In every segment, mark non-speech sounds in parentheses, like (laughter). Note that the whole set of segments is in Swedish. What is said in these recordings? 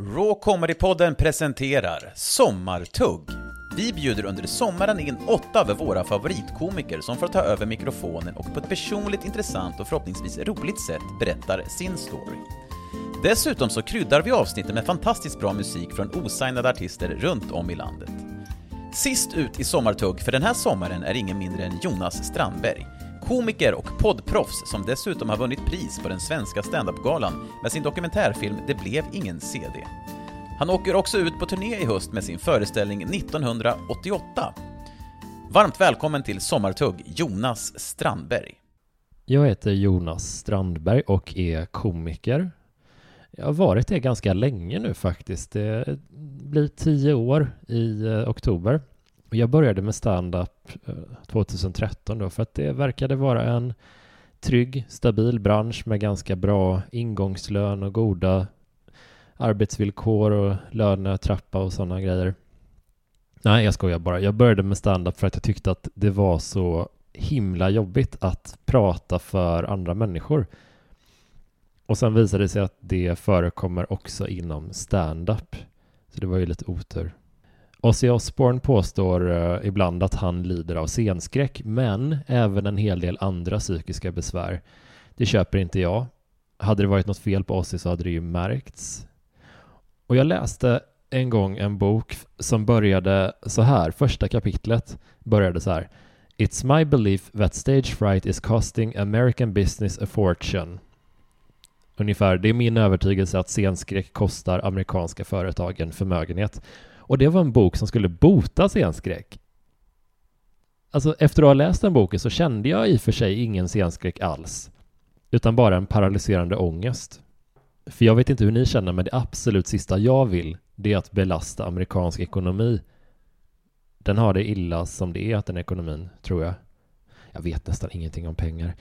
Raw Comedy-podden presenterar Sommartugg. Vi bjuder under sommaren in åtta av våra favoritkomiker som får ta över mikrofonen och på ett personligt intressant och förhoppningsvis roligt sätt berättar sin story. Dessutom så kryddar vi avsnitten med fantastiskt bra musik från osignade artister runt om i landet. Sist ut i Sommartugg för den här sommaren är ingen mindre än Jonas Strandberg. Komiker och poddproffs som dessutom har vunnit pris på den svenska standup-galan med sin dokumentärfilm Det blev ingen CD. Han åker också ut på turné i höst med sin föreställning 1988. Varmt välkommen till Sommartugg, Jonas Strandberg. Jag heter Jonas Strandberg och är komiker. Jag har varit det ganska länge nu faktiskt. Det blir tio år i eh, oktober. Och jag började med stand-up eh, 2013 då för att det verkade vara en trygg, stabil bransch med ganska bra ingångslön och goda arbetsvillkor och lönetrappa och sådana grejer. Nej, jag skojar bara. Jag började med stand-up för att jag tyckte att det var så himla jobbigt att prata för andra människor. Och sen visade det sig att det förekommer också inom stand-up. Så det var ju lite otur. Ozzy Osbourne påstår uh, ibland att han lider av scenskräck, men även en hel del andra psykiska besvär. Det köper inte jag. Hade det varit något fel på Ozzy så hade det ju märkts. Och jag läste en gång en bok som började så här, första kapitlet började så här. It's my belief that stage fright is costing American business a fortune. Ungefär, det är min övertygelse att scenskräck kostar amerikanska företag en förmögenhet. Och det var en bok som skulle bota scenskräck. Alltså efter att ha läst den boken så kände jag i och för sig ingen scenskräck alls. Utan bara en paralyserande ångest. För jag vet inte hur ni känner, men det absolut sista jag vill, det är att belasta amerikansk ekonomi. Den har det illa som det är, att den ekonomin, tror jag. Jag vet nästan ingenting om pengar.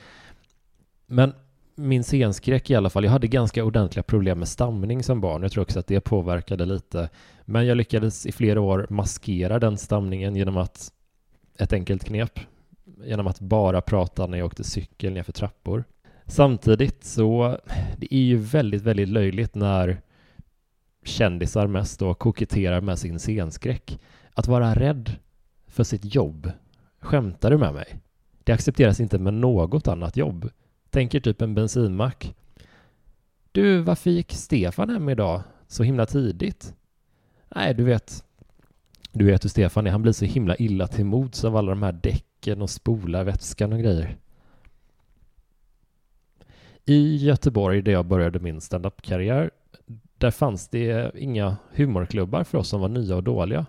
Men min scenskräck i alla fall, jag hade ganska ordentliga problem med stamning som barn. Jag tror också att det påverkade lite. Men jag lyckades i flera år maskera den stamningen genom att ett enkelt knep, genom att bara prata när jag åkte cykel nerför trappor. Samtidigt så, det är ju väldigt, väldigt löjligt när kändisar mest då koketterar med sin scenskräck. Att vara rädd för sitt jobb. Skämtar du med mig? Det accepteras inte med något annat jobb. Tänker typ en bensinmack. Du, varför gick Stefan hem idag så himla tidigt? Nej, du vet, du vet hur Stefan är. Han blir så himla illa till mods av alla de här däcken och spolarvätskan och grejer. I Göteborg, där jag började min standup-karriär, där fanns det inga humorklubbar för oss som var nya och dåliga.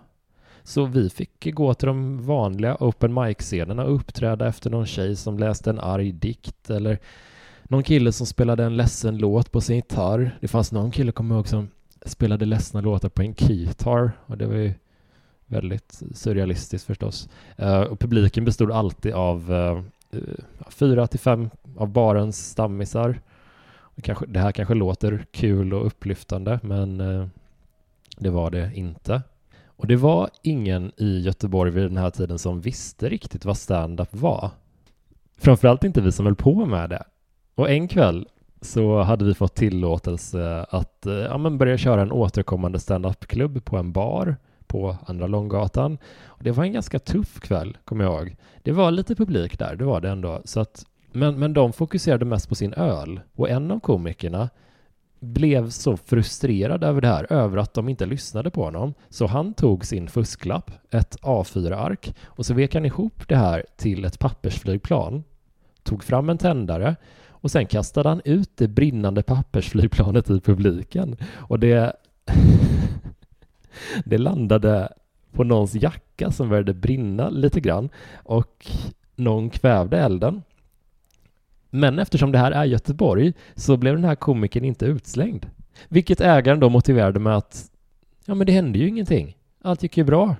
Så vi fick gå till de vanliga open mic-scenerna och uppträda efter någon tjej som läste en arg dikt eller någon kille som spelade en ledsen låt på sin gitarr. Det fanns någon kille, kommer jag ihåg, som spelade ledsna låtar på en keytar och det var ju väldigt surrealistiskt förstås. Uh, och publiken bestod alltid av uh, fyra till fem av barens stammisar. Kanske, det här kanske låter kul och upplyftande, men uh, det var det inte. Och det var ingen i Göteborg vid den här tiden som visste riktigt vad stand-up var. Framförallt inte vi som höll på med det. Och en kväll så hade vi fått tillåtelse att eh, ja, men börja köra en återkommande stand-up-klubb på en bar på Andra Långgatan. Och det var en ganska tuff kväll, kommer jag ihåg. Det var lite publik där, det var det ändå. Så att, men, men de fokuserade mest på sin öl. Och en av komikerna blev så frustrerad över det här, över att de inte lyssnade på honom. Så han tog sin fusklapp, ett A4-ark, och så vek han ihop det här till ett pappersflygplan, tog fram en tändare och sen kastade han ut det brinnande pappersflygplanet i publiken. Och det, (laughs) det landade på någons jacka som började brinna lite grann och någon kvävde elden. Men eftersom det här är Göteborg så blev den här komikern inte utslängd. Vilket ägaren då motiverade med att ja, men det hände ju ingenting. Allt gick ju bra.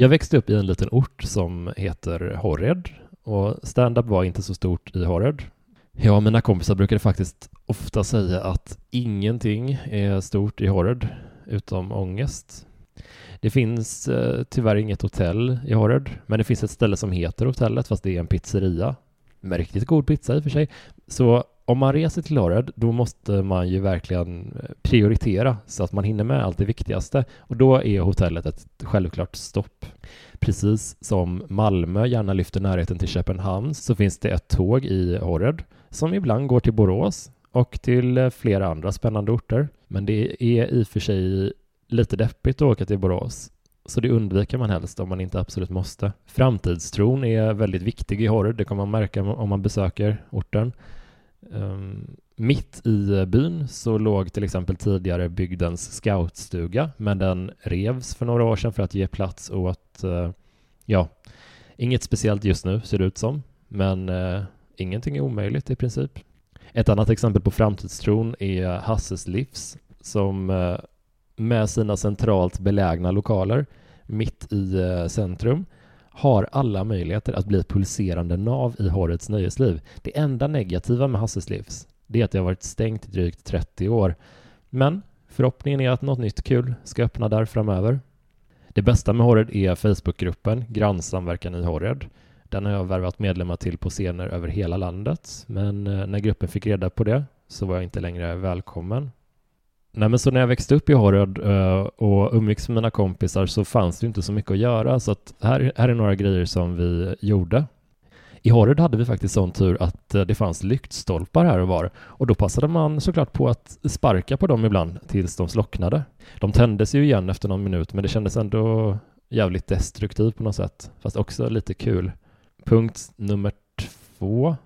Jag växte upp i en liten ort som heter Horred och stand-up var inte så stort i Horred. Jag och mina kompisar brukade faktiskt ofta säga att ingenting är stort i Horred utom ångest. Det finns eh, tyvärr inget hotell i Horred, men det finns ett ställe som heter hotellet fast det är en pizzeria med riktigt god pizza i och för sig. Så om man reser till Horred, då måste man ju verkligen eh, prioritera så att man hinner med allt det viktigaste. Och då är hotellet ett självklart stopp. Precis som Malmö gärna lyfter närheten till Köpenhamn så finns det ett tåg i Horred som ibland går till Borås och till eh, flera andra spännande orter. Men det är i och för sig lite deppigt att åka till Borås så det undviker man helst om man inte absolut måste. Framtidstron är väldigt viktig i Horred, det kommer man märka om man besöker orten. Um, mitt i eh, byn så låg till exempel tidigare bygdens scoutstuga, men den revs för några år sedan för att ge plats åt, uh, ja, inget speciellt just nu ser det ut som, men uh, ingenting är omöjligt i princip. Ett annat exempel på framtidstron är Hasses Livs som uh, med sina centralt belägna lokaler mitt i centrum har alla möjligheter att bli ett pulserande nav i Horreds nöjesliv. Det enda negativa med Hasses Livs det är att det har varit stängt i drygt 30 år. Men förhoppningen är att något nytt kul ska öppna där framöver. Det bästa med Horred är Facebookgruppen Grannsamverkan i Horred. Den har jag värvat medlemmar till på scener över hela landet, men eh, när gruppen fick reda på det så var jag inte längre välkommen. Nej, men så när jag växte upp i Horröd eh, och umgicks med mina kompisar så fanns det inte så mycket att göra, så att här, här är några grejer som vi gjorde. I Horröd hade vi faktiskt sån tur att eh, det fanns lyktstolpar här och var och då passade man såklart på att sparka på dem ibland tills de slocknade. De tändes ju igen efter någon minut men det kändes ändå jävligt destruktivt på något sätt, fast också lite kul. Punkt nummer två.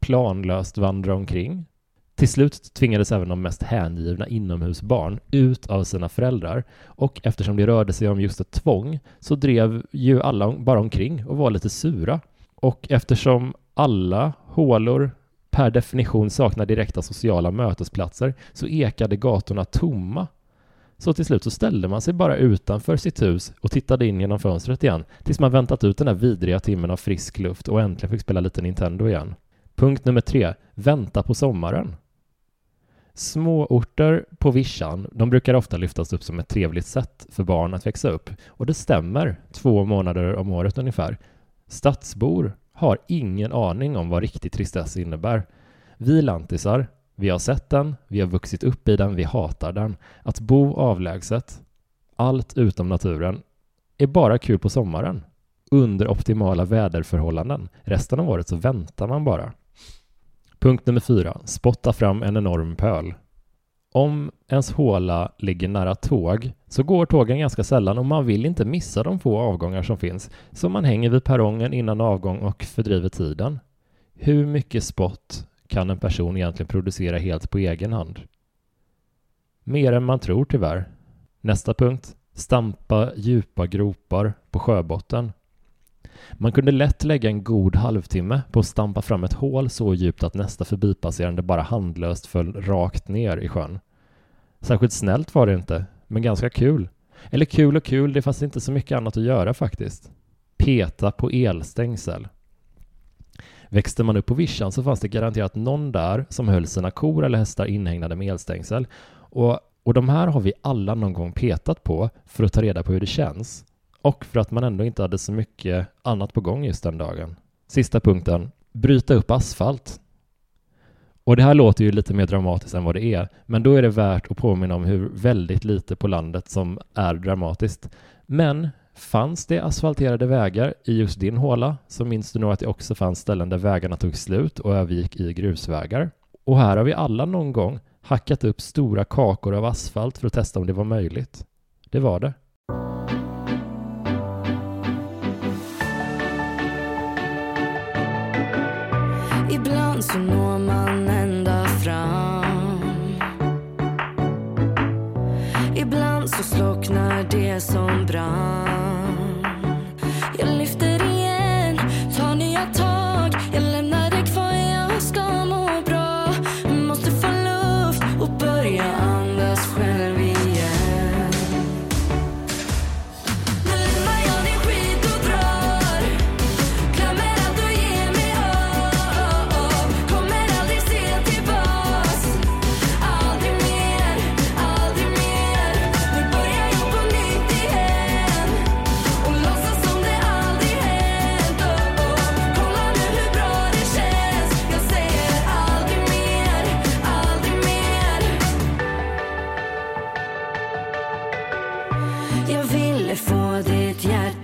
Planlöst vandra omkring. Till slut tvingades även de mest hängivna inomhusbarn ut av sina föräldrar och eftersom det rörde sig om just ett tvång så drev ju alla bara omkring och var lite sura. Och eftersom alla hålor per definition saknar direkta sociala mötesplatser så ekade gatorna tomma. Så till slut så ställde man sig bara utanför sitt hus och tittade in genom fönstret igen tills man väntat ut den där vidriga timmen av frisk luft och äntligen fick spela lite Nintendo igen. Punkt nummer tre. Vänta på sommaren. Småorter på vischan, de brukar ofta lyftas upp som ett trevligt sätt för barn att växa upp. Och det stämmer, två månader om året ungefär. Stadsbor har ingen aning om vad riktig tristess innebär. Vi lantisar, vi har sett den, vi har vuxit upp i den, vi hatar den. Att bo avlägset, allt utom naturen, är bara kul på sommaren. Under optimala väderförhållanden. Resten av året så väntar man bara. Punkt nummer fyra. Spotta fram en enorm pöl. Om ens håla ligger nära tåg så går tågen ganska sällan och man vill inte missa de få avgångar som finns så man hänger vid perrongen innan avgång och fördriver tiden. Hur mycket spott kan en person egentligen producera helt på egen hand? Mer än man tror tyvärr. Nästa punkt. Stampa djupa gropar på sjöbotten. Man kunde lätt lägga en god halvtimme på att stampa fram ett hål så djupt att nästa förbipasserande bara handlöst föll rakt ner i sjön. Särskilt snällt var det inte, men ganska kul. Eller kul och kul, det fanns inte så mycket annat att göra faktiskt. Peta på elstängsel. Växte man upp på vischan så fanns det garanterat någon där som höll sina kor eller hästar inhägnade med elstängsel. Och, och de här har vi alla någon gång petat på för att ta reda på hur det känns. Och för att man ändå inte hade så mycket annat på gång just den dagen. Sista punkten. Bryta upp asfalt. Och det här låter ju lite mer dramatiskt än vad det är, men då är det värt att påminna om hur väldigt lite på landet som är dramatiskt. Men fanns det asfalterade vägar i just din håla så minns du nog att det också fanns ställen där vägarna tog slut och övergick i grusvägar. Och här har vi alla någon gång hackat upp stora kakor av asfalt för att testa om det var möjligt. Det var det. Ibland så når man ända fram. Ibland så slocknar det som brann. Jag ville få ditt hjärta.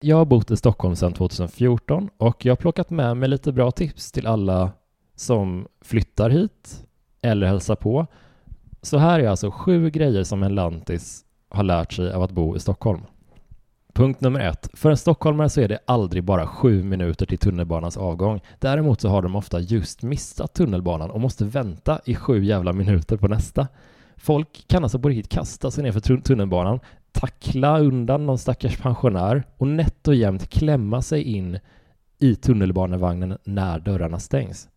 Jag har bott i Stockholm sedan 2014 och jag har plockat med mig lite bra tips till alla som flyttar hit eller hälsar på. Så här är alltså sju grejer som en lantis har lärt sig av att bo i Stockholm. Punkt nummer ett. För en stockholmare så är det aldrig bara sju minuter till tunnelbanans avgång. Däremot så har de ofta just missat tunnelbanan och måste vänta i sju jävla minuter på nästa. Folk kan alltså på riktigt kasta sig ner för tunnelbanan, tackla undan någon stackars pensionär och nätt och jämnt klämma sig in i tunnelbanevagnen när dörrarna stängs.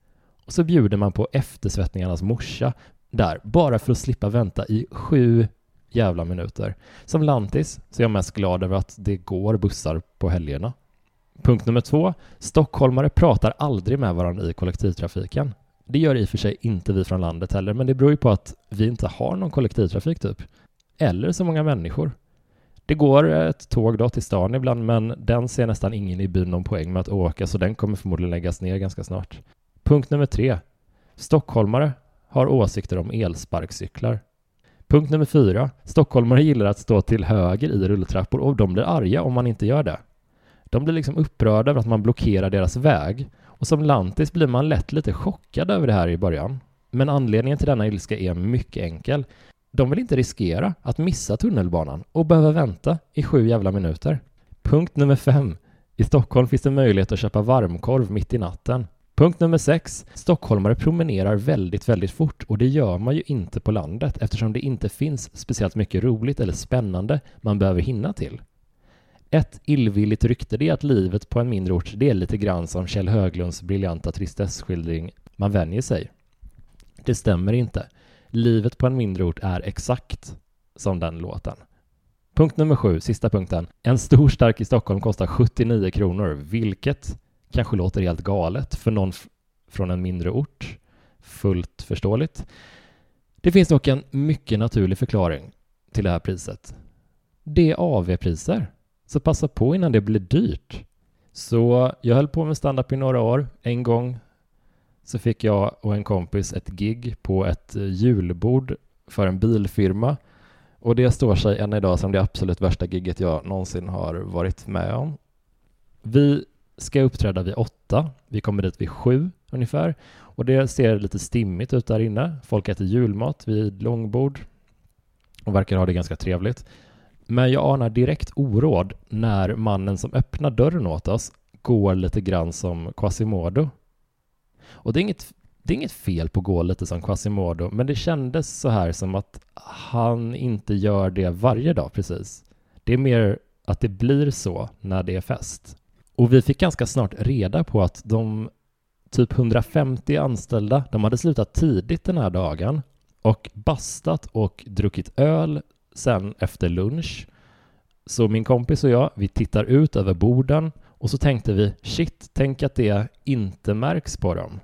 Och så bjuder man på eftersvettningarnas morsa där, bara för att slippa vänta i sju jävla minuter. Som lantis så är jag mest glad över att det går bussar på helgerna. Punkt nummer två. Stockholmare pratar aldrig med varandra i kollektivtrafiken. Det gör i och för sig inte vi från landet heller, men det beror ju på att vi inte har någon kollektivtrafik typ. Eller så många människor. Det går ett tåg då till stan ibland, men den ser nästan ingen i byn någon poäng med att åka, så den kommer förmodligen läggas ner ganska snart. Punkt nummer tre. Stockholmare har åsikter om elsparkcyklar. Punkt nummer fyra. Stockholmare gillar att stå till höger i rulltrappor och de blir arga om man inte gör det. De blir liksom upprörda över att man blockerar deras väg och som lantis blir man lätt lite chockad över det här i början. Men anledningen till denna ilska är mycket enkel. De vill inte riskera att missa tunnelbanan och behöva vänta i sju jävla minuter. Punkt nummer fem. I Stockholm finns det möjlighet att köpa varmkorv mitt i natten. Punkt nummer sex. Stockholmare promenerar väldigt, väldigt fort och det gör man ju inte på landet eftersom det inte finns speciellt mycket roligt eller spännande man behöver hinna till. Ett illvilligt rykte det är att livet på en mindre ort det är lite grann som Kjell Höglunds briljanta tristessskildring Man vänjer sig. Det stämmer inte. Livet på en mindre ort är exakt som den låten. Punkt nummer sju, sista punkten. En stor stark i Stockholm kostar 79 kronor, vilket kanske låter helt galet för någon från en mindre ort. Fullt förståeligt. Det finns dock en mycket naturlig förklaring till det här priset. Det är AV-priser, så passa på innan det blir dyrt. Så jag höll på med standup i några år. En gång så fick jag och en kompis ett gig på ett eh, julbord för en bilfirma. Och det står sig än idag som det absolut värsta gigget jag någonsin har varit med om. Vi ska uppträda vid åtta. Vi kommer dit vid sju ungefär. Och det ser lite stimmigt ut där inne. Folk äter julmat vid långbord och verkar ha det ganska trevligt. Men jag anar direkt oråd när mannen som öppnar dörren åt oss går lite grann som Quasimodo. Och det är inget, det är inget fel på att gå lite som Quasimodo, men det kändes så här som att han inte gör det varje dag precis. Det är mer att det blir så när det är fest. Och vi fick ganska snart reda på att de typ 150 anställda, de hade slutat tidigt den här dagen och bastat och druckit öl sen efter lunch. Så min kompis och jag, vi tittar ut över borden och så tänkte vi shit, tänk att det inte märks på dem.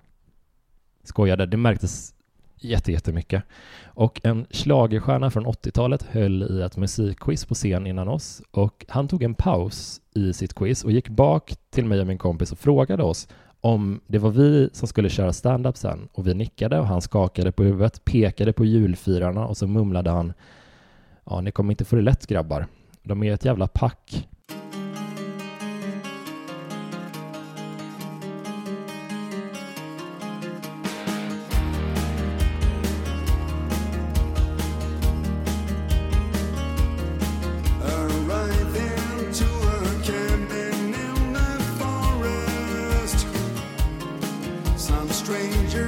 Skojade, det märktes jätte, jättemycket. Och en schlagerstjärna från 80-talet höll i ett musikquiz på scen innan oss och han tog en paus i sitt quiz och gick bak till mig och min kompis och frågade oss om det var vi som skulle köra stand-up sen och vi nickade och han skakade på huvudet, pekade på julfirarna och så mumlade han Ja, ni kommer inte få det lätt grabbar. De är ett jävla pack. stranger.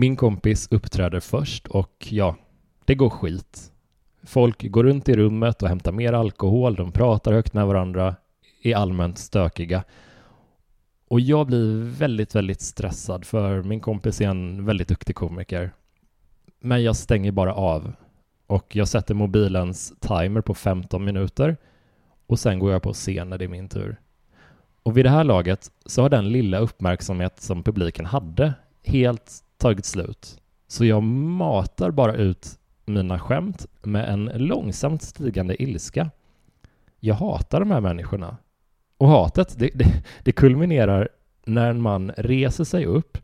Min kompis uppträder först och ja, det går skit. Folk går runt i rummet och hämtar mer alkohol, de pratar högt med varandra, är allmänt stökiga. Och jag blir väldigt, väldigt stressad för min kompis är en väldigt duktig komiker. Men jag stänger bara av och jag sätter mobilens timer på 15 minuter och sen går jag på scen när det är min tur. Och vid det här laget så har den lilla uppmärksamhet som publiken hade helt tagit slut. Så jag matar bara ut mina skämt med en långsamt stigande ilska. Jag hatar de här människorna. Och hatet, det, det, det kulminerar när en man reser sig upp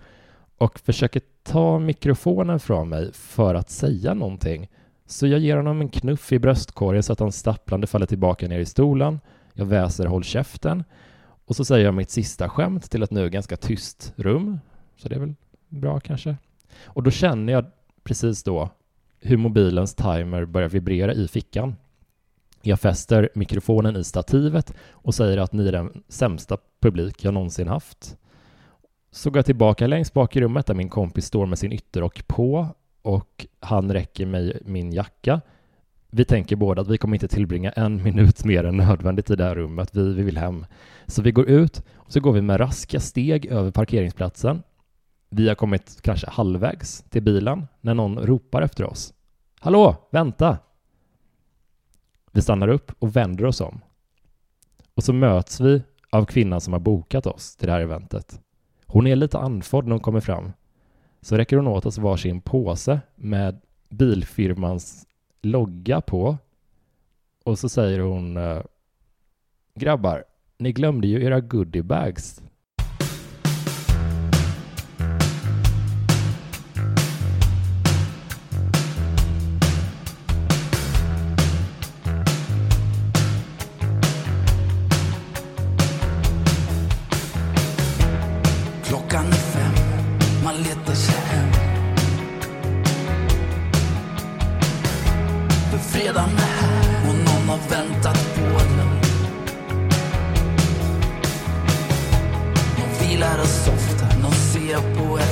och försöker ta mikrofonen från mig för att säga någonting. Så jag ger honom en knuff i bröstkorgen så att han stapplande faller tillbaka ner i stolen. Jag väser håll käften och så säger jag mitt sista skämt till ett nu ganska tyst rum. Så det är väl bra kanske. Och då känner jag precis då hur mobilens timer börjar vibrera i fickan. Jag fäster mikrofonen i stativet och säger att ni är den sämsta publik jag någonsin haft. Så går jag tillbaka längst bak i rummet där min kompis står med sin ytterrock på och han räcker mig min jacka. Vi tänker båda att vi kommer inte tillbringa en minut mer än nödvändigt i det här rummet. Vi, vi vill hem. Så vi går ut och så går vi med raska steg över parkeringsplatsen. Vi har kommit kanske halvvägs till bilen när någon ropar efter oss. Hallå, vänta! Vi stannar upp och vänder oss om. Och så möts vi av kvinnan som har bokat oss till det här eventet. Hon är lite andfådd när hon kommer fram. Så räcker hon åt oss varsin påse med bilfirmans logga på. Och så säger hon eh, Grabbar, ni glömde ju era goodiebags. Någon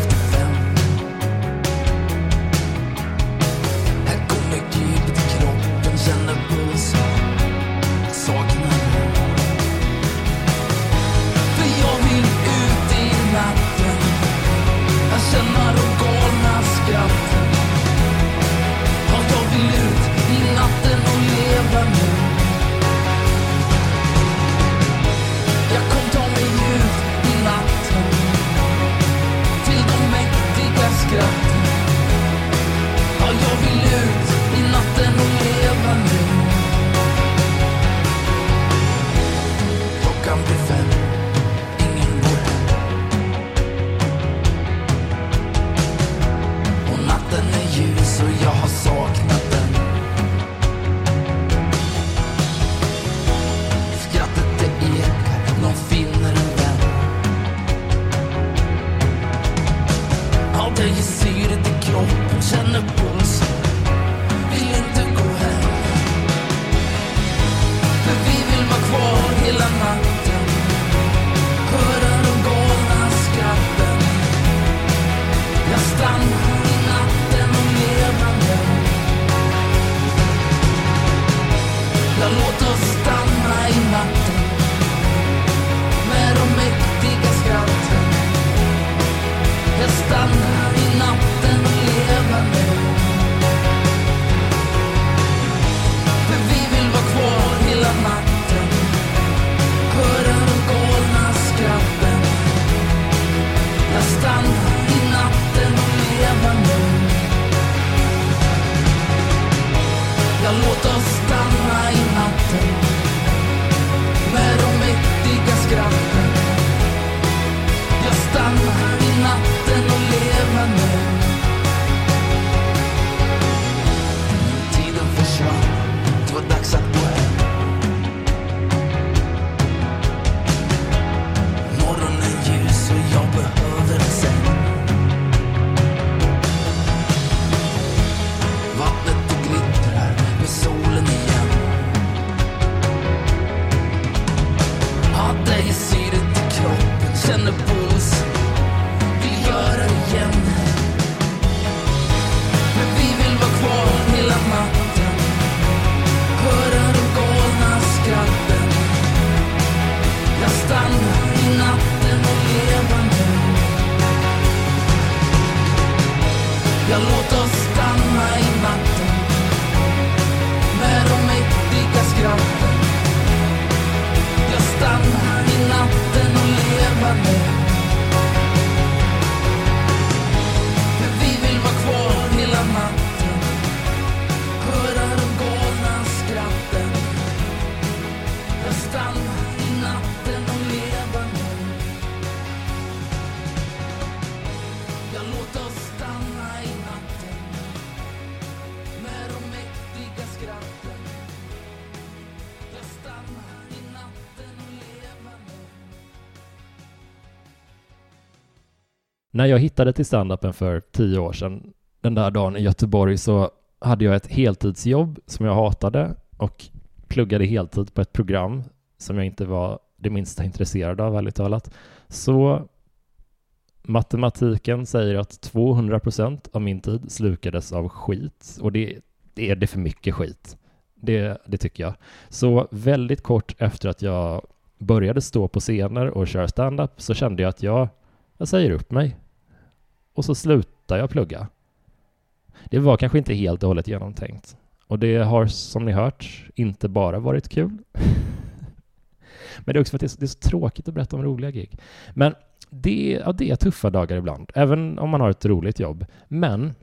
hela natten. När jag hittade till standupen för tio år sedan, den där dagen i Göteborg, så hade jag ett heltidsjobb som jag hatade och pluggade heltid på ett program som jag inte var det minsta intresserad av, ärligt talat. Så matematiken säger att 200 procent av min tid slukades av skit och det, det är det för mycket skit. Det, det tycker jag. Så väldigt kort efter att jag började stå på scener och köra stand-up så kände jag att jag, jag säger upp mig. Och så slutar jag plugga. Det var kanske inte helt och hållet genomtänkt. Och det har, som ni hört, inte bara varit kul. (laughs) Men det är också för att det är, så, det är så tråkigt att berätta om roliga gig. Men det, ja, det är tuffa dagar ibland, även om man har ett roligt jobb. Men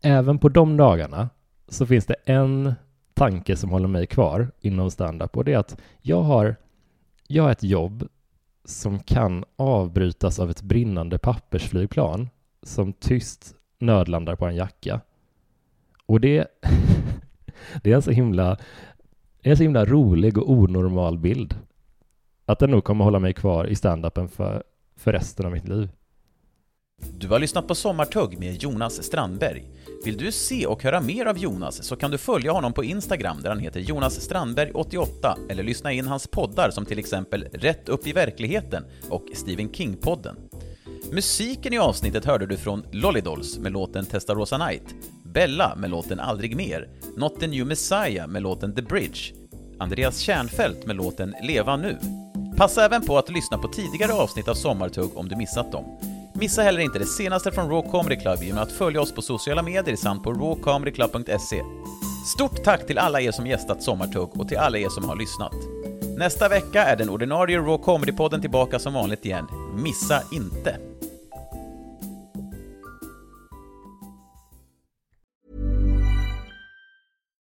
även på de dagarna så finns det en tanke som håller mig kvar inom standup och det är att jag har, jag har ett jobb som kan avbrytas av ett brinnande pappersflygplan som tyst nödlandar på en jacka. Och det, (laughs) det är en så himla, det är en så himla rolig och onormal bild. Att den nog kommer hålla mig kvar i standupen för, för resten av mitt liv. Du har lyssnat på Sommartugg med Jonas Strandberg. Vill du se och höra mer av Jonas så kan du följa honom på Instagram där han heter Jonas Strandberg88 eller lyssna in hans poddar som till exempel Rätt upp i verkligheten och Stephen King-podden. Musiken i avsnittet hörde du från Lollidols med låten Testarossa Night, Bella med låten Aldrig mer, Not the New Messiah med låten The Bridge, Andreas Kärnfält med låten Leva nu. Passa även på att lyssna på tidigare avsnitt av Sommartugg om du missat dem. Missa heller inte det senaste från Raw Comedy Club genom att följa oss på sociala medier samt på rawcomedyclub.se. Stort tack till alla er som gästat Sommartugg och till alla er som har lyssnat. Nästa vecka är den ordinarie Raw Comedy-podden tillbaka som vanligt igen. Missa inte!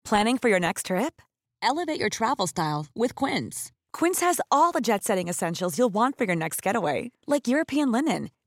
Planning for your next trip? Elevate your travel style with Quince. Quince has all the jet setting essentials you'll want for your next getaway, like European linen,